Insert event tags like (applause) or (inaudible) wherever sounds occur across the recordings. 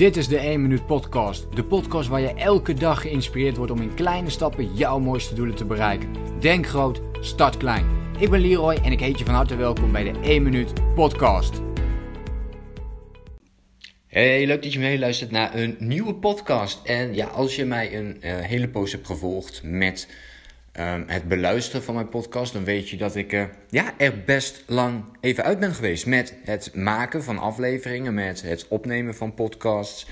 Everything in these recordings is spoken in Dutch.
Dit is de 1 Minuut Podcast. De podcast waar je elke dag geïnspireerd wordt om in kleine stappen jouw mooiste doelen te bereiken. Denk groot, start klein. Ik ben Leroy en ik heet je van harte welkom bij de 1 Minuut Podcast. Hey, leuk dat je meeluistert naar een nieuwe podcast. En ja, als je mij een uh, hele poos hebt gevolgd met um, het beluisteren van mijn podcast, dan weet je dat ik uh, ja, er best lang even uit ben geweest met het maken van afleveringen, met het opnemen van podcasts.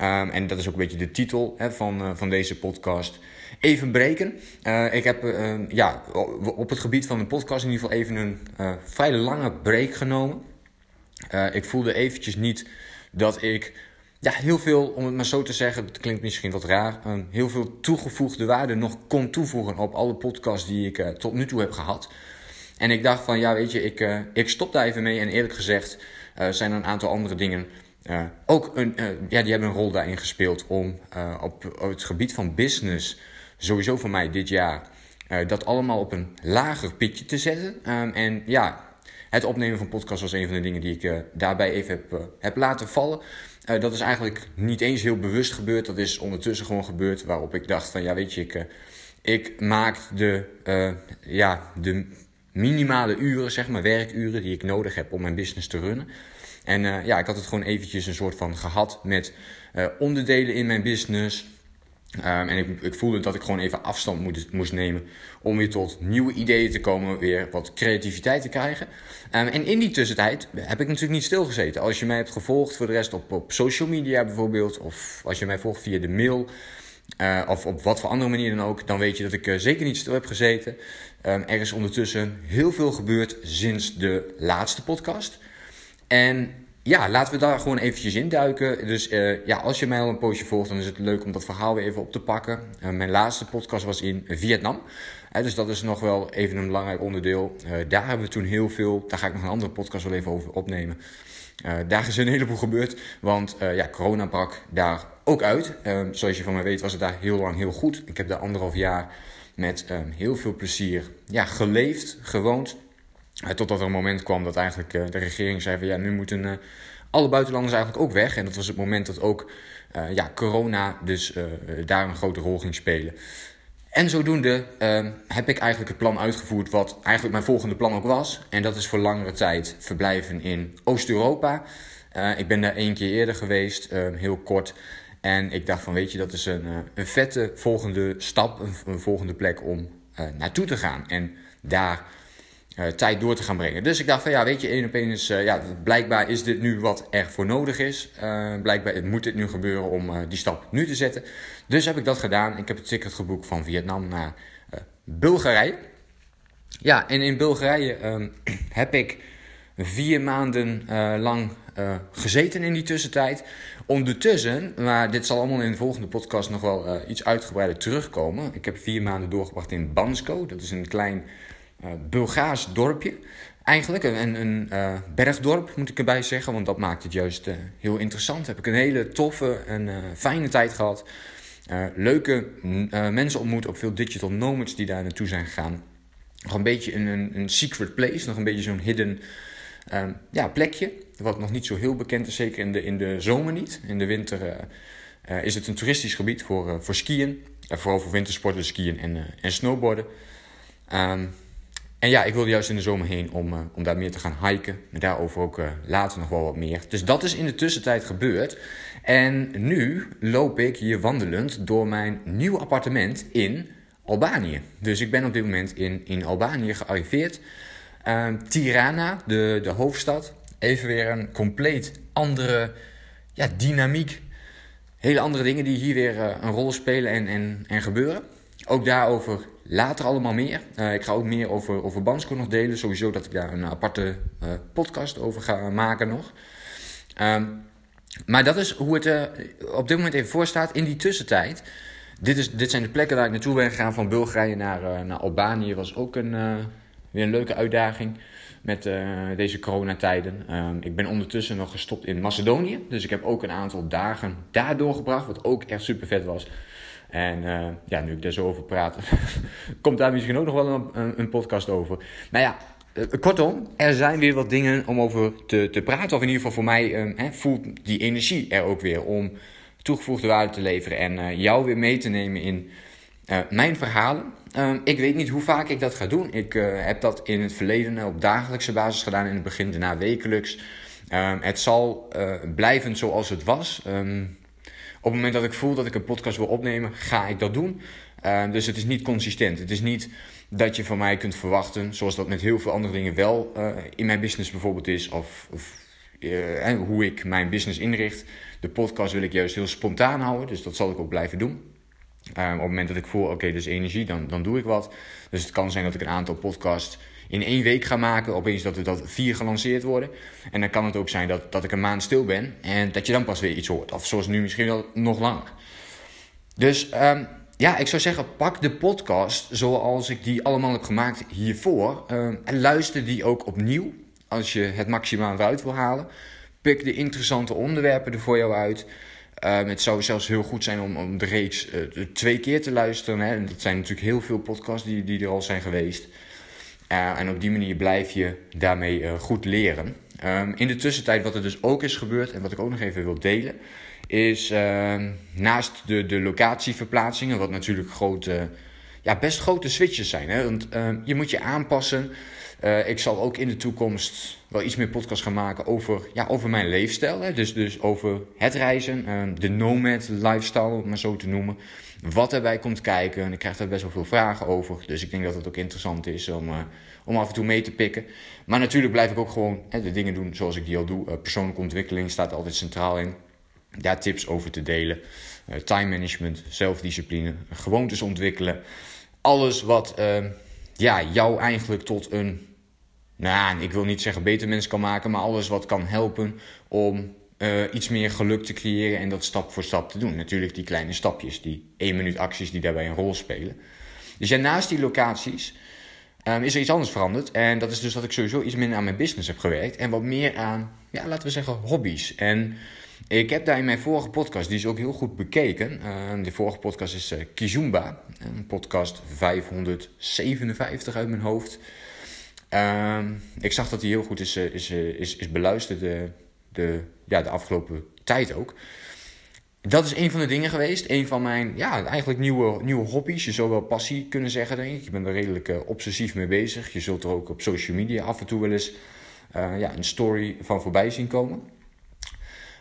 Um, en dat is ook een beetje de titel hè, van, uh, van deze podcast. Even breken. Uh, ik heb ja, op het gebied van de podcast in ieder geval even een vrij lange break genomen. ik voelde eventjes niet dat ik ja, heel veel, om het maar zo te zeggen, het klinkt misschien wat raar, um, heel veel toegevoegde waarde nog kon toevoegen op alle podcasts die ik uh, tot nu toe heb gehad. En ik dacht van, ja weet je, ik, uh, ik stop daar even mee. En eerlijk gezegd uh, zijn er een aantal andere dingen ook een, ja, die hebben een rol daarin gespeeld om op, op, het gebied van business, sowieso voor mij dit jaar, dat allemaal op een lager pitje te zetten. Um, en ja, het opnemen van podcast was een van de dingen die ik uh, daarbij even heb, heb laten vallen. Uh, dat is eigenlijk niet eens heel bewust gebeurd. Dat is ondertussen gewoon gebeurd. Waarop ik dacht van ja weet je, ik, ik maak de, ja, de minimale uren, zeg maar werkuren die ik nodig heb om mijn business te runnen. En ja, ik had het gewoon eventjes een soort van gehad met onderdelen in mijn business. Um, en ik, ik, voelde dat ik gewoon even afstand moest, moest, nemen om weer tot nieuwe ideeën te komen, weer wat creativiteit te krijgen. Um, en in die tussentijd heb ik natuurlijk niet stilgezeten. Als je mij hebt gevolgd voor de rest op, op social media bijvoorbeeld, of als je mij volgt via de mail, uh, of op wat voor andere manier dan ook, dan weet je dat ik uh, zeker niet stil heb gezeten. Um, er is ondertussen heel veel gebeurd sinds de laatste podcast. En ja, laten we daar gewoon eventjes induiken. Dus uh, ja, als je mij al een poosje volgt, dan is het leuk om dat verhaal weer even op te pakken. Uh, mijn laatste podcast was in Vietnam. Uh, dus dat is nog wel even een belangrijk onderdeel. daar hebben we toen heel veel, daar ga ik nog een andere podcast wel even over opnemen. daar is een heleboel gebeurd, want ja, corona brak daar ook uit. zoals je van mij weet was het daar heel lang heel goed. Ik heb daar anderhalf jaar met heel veel plezier ja, geleefd, gewoond. Totdat er een moment kwam dat eigenlijk uh, de regering zei van ja, nu moeten uh, alle buitenlanders eigenlijk ook weg. En dat was het moment dat ook ja, corona dus daar een grote rol ging spelen. En zodoende heb ik eigenlijk het plan uitgevoerd wat eigenlijk mijn volgende plan ook was. En dat is voor langere tijd verblijven in Oost-Europa. ik ben daar één keer eerder geweest, heel kort. En ik dacht van weet je, dat is een, een vette volgende stap, een, een volgende plek om naartoe te gaan. En daar uh, tijd door te gaan brengen. Dus ik dacht van ja, weet je, één op één is, uh, ja, blijkbaar is dit nu wat er voor nodig is. Uh, blijkbaar moet dit nu gebeuren om die stap nu te zetten. Dus heb ik dat gedaan. Ik heb het ticket geboekt van Vietnam naar Bulgarije. Ja, en in Bulgarije um, (clears throat) heb ik vier maanden lang gezeten in die tussentijd. Ondertussen, maar dit zal allemaal in de volgende podcast nog wel iets uitgebreider terugkomen. Ik heb vier maanden doorgebracht in Bansko. Dat is een klein Bulgaars dorpje. Eigenlijk een, een uh, bergdorp moet ik erbij zeggen, want dat maakt het juist uh, heel interessant. Heb ik een hele toffe en fijne tijd gehad. leuke mensen ontmoet, ook veel digital nomads die daar naartoe zijn gegaan. Nog een beetje een, een, een secret place, nog een beetje zo'n hidden ja, plekje. Wat nog niet zo heel bekend is, zeker in de, in de zomer niet. In de winter is het een toeristisch gebied voor, voor skiën. vooral voor wintersporten, skiën en, en snowboarden. Um, ja, ik wilde juist in de zomer heen om, uh, om daar meer te gaan hiken. En daarover ook uh, later nog wel wat meer. Dus dat is in de tussentijd gebeurd. En nu loop ik hier wandelend door mijn nieuwe appartement in Albanië. Dus ik ben op dit moment in, in Albanië gearriveerd. Uh, Tirana, de, de hoofdstad. Even weer een compleet andere ja, dynamiek. Hele andere dingen die hier weer uh, een rol spelen en, en, en gebeuren. Ook daarover later allemaal meer. Uh, ik ga ook meer over, over Bansko nog delen. Sowieso dat ik daar een aparte uh, podcast over ga maken nog. Um, maar dat is hoe het uh, op dit moment even voor staat. In die tussentijd. Dit, is, dit zijn de plekken waar ik naartoe ben gegaan. Van Bulgarije naar, naar Albanië was ook een, weer een leuke uitdaging. Met deze coronatijden. Um, ik ben ondertussen nog gestopt in Macedonië. Dus ik heb ook een aantal dagen daar doorgebracht. Wat ook echt super vet was. En uh, ja, nu ik daar zo over praat, (laughs) komt daar misschien ook nog wel een, een, podcast over. Nou ja, kortom, er zijn weer wat dingen om over te, te praten. Of in ieder geval voor mij hè, voelt die energie er ook weer om toegevoegde waarde te leveren en jou weer mee te nemen in mijn verhalen. Ehm, ik weet niet hoe vaak ik dat ga doen. Ik heb dat in het verleden op dagelijkse basis gedaan. In het begin daarna wekelijks. Um, het zal blijven zoals het was. Op het moment dat ik voel dat ik een podcast wil opnemen, ga ik dat doen. Uh, dus het is niet consistent. Het is niet dat je van mij kunt verwachten, zoals dat met heel veel andere dingen wel uh, in mijn business bijvoorbeeld is, of, of hoe ik mijn business inricht. De podcast wil ik juist heel spontaan houden, dus dat zal ik ook blijven doen. op het moment dat ik voel, oké, dus energie, dan, dan doe ik wat. Dus het kan zijn dat ik een aantal podcasts in één week ga maken. Opeens dat er dat vier gelanceerd worden. En dan kan het ook zijn dat, dat ik een maand stil ben. En dat je dan pas weer iets hoort. Of zoals nu misschien wel nog langer. Dus um, ja, ik zou zeggen, pak de podcast zoals ik die allemaal heb gemaakt hiervoor. Um, en luister die ook opnieuw. Als je het maximaal eruit wil halen. Pik de interessante onderwerpen er voor jou uit. Um, het zou zelfs heel goed zijn om, om de reeks uh, twee keer te luisteren. Hè. En dat zijn natuurlijk heel veel podcasts die, die er al zijn geweest. Uh, en op die manier blijf je daarmee uh, goed leren. Um, in de tussentijd, wat er dus ook is gebeurd en wat ik ook nog even wil delen, is uh, naast de, de locatieverplaatsingen, wat natuurlijk grote, ja, best grote switches zijn. Hè? Want ehm, je moet je aanpassen. Uh, ik zal ook in de toekomst wel iets meer podcast gaan maken over, ja, over mijn leefstijl. Hè? Dus, dus over het reizen, ehm, de nomad lifestyle, om het maar zo te noemen wat erbij komt kijken. En ik krijg daar best wel veel vragen over. Dus ik denk dat het ook interessant is om, uh, om af en toe mee te pikken. Maar natuurlijk blijf ik ook gewoon hè, de dingen doen zoals ik die al doe. Uh, persoonlijke ontwikkeling staat altijd centraal in. Daar tips over te delen. Time management, zelfdiscipline, gewoontes ontwikkelen. Alles wat ja, jou eigenlijk tot een, nou, ik wil niet zeggen beter mens kan maken, maar alles wat kan helpen om uh, iets meer geluk te creëren en dat stap voor stap te doen. Natuurlijk die kleine stapjes, die één minuut acties die daarbij een rol spelen. Dus ja, naast die locaties um, is er iets anders veranderd. En dat is dus dat ik sowieso iets minder aan mijn business heb gewerkt. En wat meer aan, ja, laten we zeggen, hobby's. En ik heb daar in mijn vorige podcast, die is ook heel goed bekeken. Uh, de vorige podcast is uh, Kizumba. Een podcast 557 uit mijn hoofd. Uh, ik zag dat die heel goed is, is, is, is beluisterd de, ja, de afgelopen tijd ook. Dat is een van de dingen geweest. Een van mijn ja, eigenlijk nieuwe, nieuwe hobby's. Je zou wel passie kunnen zeggen, denk ik. Ik ben er redelijk obsessief mee bezig. Je zult er ook op social media af en toe wel eens ja, een story van voorbij zien komen.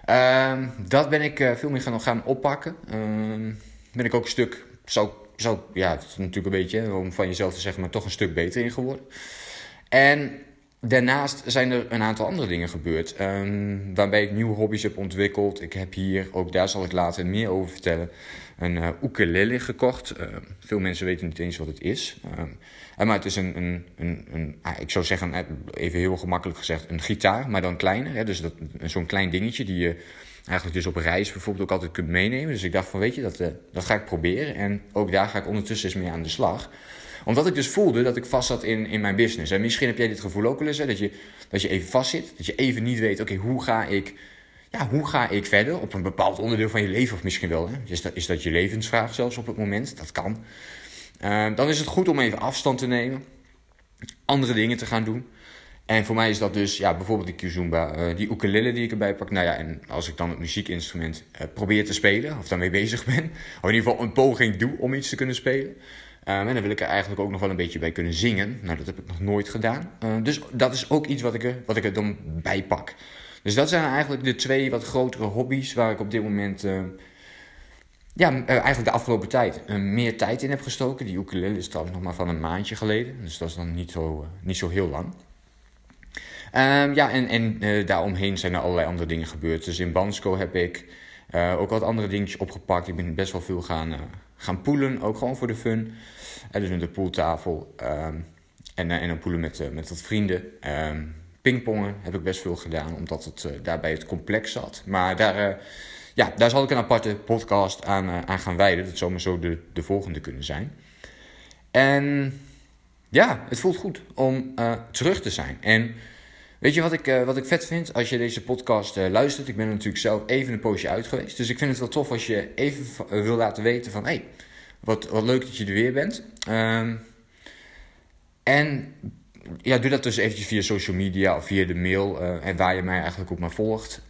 Uh, dat ben ik uh, veel meer gaan, gaan oppakken. Ehm, ben ik ook een stuk, zou, zou, ja, het is natuurlijk een beetje om van jezelf te zeggen, maar toch een stuk beter in geworden. En Daarnaast zijn er een aantal andere dingen gebeurd. Um, waarbij ik nieuwe hobby's heb ontwikkeld. Ik heb hier, ook daar zal ik later meer over vertellen, een uh, ukulele gekocht. Uh, veel mensen weten niet eens wat het is. Uh, maar het is een, een, een, een ah, ik zou zeggen, even heel gemakkelijk gezegd, een gitaar, maar dan kleiner. Hè? Dus zo'n klein dingetje die je eigenlijk dus op reis bijvoorbeeld ook altijd kunt meenemen. Dus ik dacht van, weet je, dat, dat ga ik proberen. En ook daar ga ik ondertussen eens mee aan de slag omdat ik dus voelde dat ik vast zat in, in mijn business. En misschien heb jij dit gevoel ook wel eens, dat, je, dat je even vast zit. Dat je even niet weet, oké, hoe ga ik... Ja, hoe ga ik verder op een bepaald onderdeel van je leven? Of misschien wel, hè? Is, dat, is dat je levensvraag zelfs op het moment? Dat kan. Uh, dan is het goed om even afstand te nemen. Andere dingen te gaan doen. En voor mij is dat dus ja, bijvoorbeeld die Kizumba, uh, die ukulele die ik erbij pak. Nou ja, en als ik dan het muziekinstrument uh, probeer te spelen, of daarmee bezig ben, (laughs) of in ieder geval een poging doe om iets te kunnen spelen, en dan wil ik er eigenlijk ook nog wel een beetje bij kunnen zingen. Nou, dat heb ik nog nooit gedaan. Uh, dus dat is ook iets wat ik, er, wat ik er dan bij pak. Dus dat zijn eigenlijk de twee wat grotere hobby's waar ik op dit moment... Uh, ja, uh, eigenlijk de afgelopen tijd meer tijd in heb gestoken. Die ukulele is trouwens nog maar van een maandje geleden. Dus dat is dan niet zo, niet zo heel lang. Ja, en, en daaromheen zijn er allerlei andere dingen gebeurd. Dus in Bansko heb ik ook wat andere dingetjes opgepakt. Ik ben best wel veel gaan, gaan poelen, ook gewoon voor de fun. Dus met de poeltafel um, en, uh, en een poelen met, uh, met wat vrienden. Um, pingpongen heb ik best veel gedaan, omdat het daarbij het complex zat. Maar daar, ja, daar zal ik een aparte podcast aan, aan gaan wijden. Dat zou maar zo de, de volgende kunnen zijn. En ja, het voelt goed om terug te zijn. En Weet je wat ik, uh, wat ik vet vind als je deze podcast uh, luistert? Ik ben er natuurlijk zelf even een poosje uit geweest. Dus ik vind het wel tof als je even uh, wil laten weten van... hey, wat, wat leuk dat je er weer bent. Um, en ja, doe dat dus eventjes via social media of via de mail. En waar je mij eigenlijk ook maar volgt.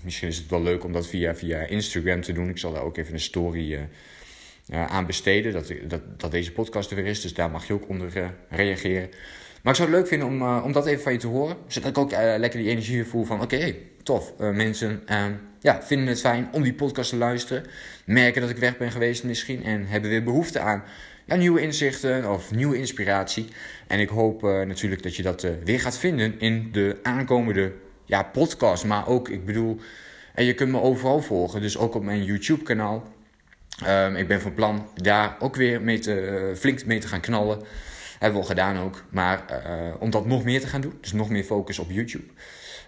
Misschien is het wel leuk om dat via, via Instagram te doen. Ik zal daar ook even een story aan besteden. Dat, dat, dat deze podcast er weer is. Dus daar mag je ook onder reageren. Maar ik zou het leuk vinden om, om dat even van je te horen. Zodat ik ook lekker die energie voel van... Oké, tof. mensen ja, vinden het fijn om die podcast te luisteren. Merken dat ik weg ben geweest misschien. En hebben weer behoefte aan ja, nieuwe inzichten of nieuwe inspiratie. En ik hoop uh, natuurlijk dat je dat uh, weer gaat vinden in de aankomende ja, podcast. Maar ook, ik bedoel, en je kunt me overal volgen. Dus ook op mijn YouTube kanaal. Um, ik ben van plan daar ook weer mee te, uh, flink mee te gaan knallen. Hebben we al gedaan ook. Maar om dat nog meer te gaan doen. Dus nog meer focus op YouTube.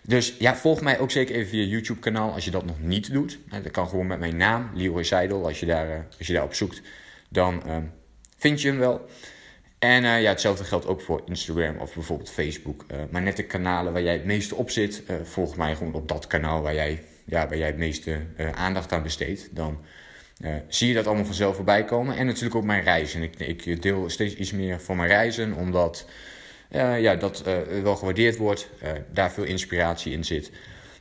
Dus ja, volg mij ook zeker even via YouTube kanaal als je dat nog niet doet. Dat kan gewoon met mijn naam, Leroy Seidel. Als je, daar, als je daarop zoekt, dan um, vind je hem wel. En ja, hetzelfde geldt ook voor Instagram of bijvoorbeeld Facebook. Maar net de kanalen waar jij het meeste op zit, volg mij gewoon op dat kanaal waar jij, ja, waar jij het meeste aandacht aan besteedt. Dan zie je dat allemaal vanzelf voorbij komen. En natuurlijk ook mijn reizen. Ik, ik deel steeds iets meer van mijn reizen, omdat ja, dat wel gewaardeerd wordt. daar veel inspiratie in zit.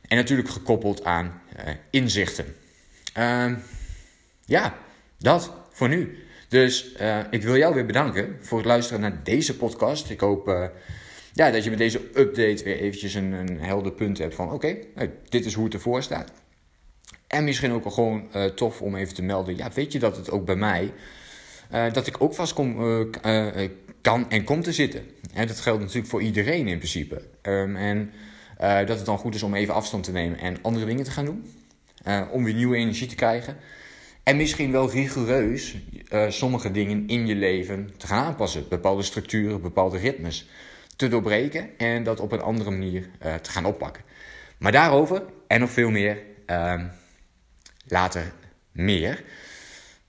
En natuurlijk gekoppeld aan inzichten. Ehm, ja, dat voor nu. Dus ik wil jou weer bedanken voor het luisteren naar deze podcast. Ik hoop ja, dat je met deze update weer eventjes een, een helder punt hebt van... oké, dit is hoe het ervoor staat. En misschien ook gewoon uh, tof om even te melden... ja, weet je dat het ook bij mij... dat ik ook vast kom, kan en kom te zitten. En dat geldt natuurlijk voor iedereen in principe. Um, en dat het dan goed is om even afstand te nemen en andere dingen te gaan doen. om weer nieuwe energie te krijgen. En misschien wel rigoureus uh, sommige dingen in je leven te gaan aanpassen. Bepaalde structuren, bepaalde ritmes te doorbreken en dat op een andere manier uh, te gaan oppakken. Maar daarover en nog veel meer uh, later meer.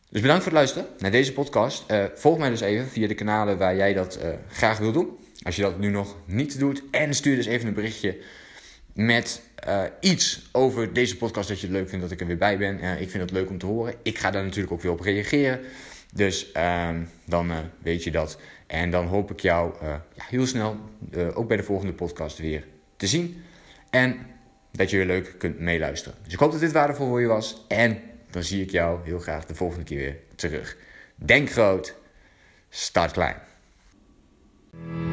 Dus bedankt voor het luisteren naar deze podcast. Uh, volg mij dus even via de kanalen waar jij dat graag wil doen. Als je dat nu nog niet doet. En stuur dus even een berichtje met uh, iets over deze podcast dat je het leuk vindt dat ik er weer bij ben. Ik vind het leuk om te horen. Ik ga daar natuurlijk ook weer op reageren. Dus uh, dan weet je dat. En dan hoop ik jou ja, heel snel, ook bij de volgende podcast, weer te zien. En dat je weer leuk kunt meeluisteren. Dus ik hoop dat dit waardevol voor je was. En dan zie ik jou heel graag de volgende keer weer terug. Denk groot, start klein.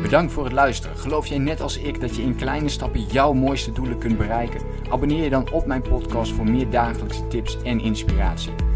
Bedankt voor het luisteren. Geloof jij net als ik dat je in kleine stappen jouw mooiste doelen kunt bereiken? Abonneer je dan op mijn podcast voor meer dagelijkse tips en inspiratie.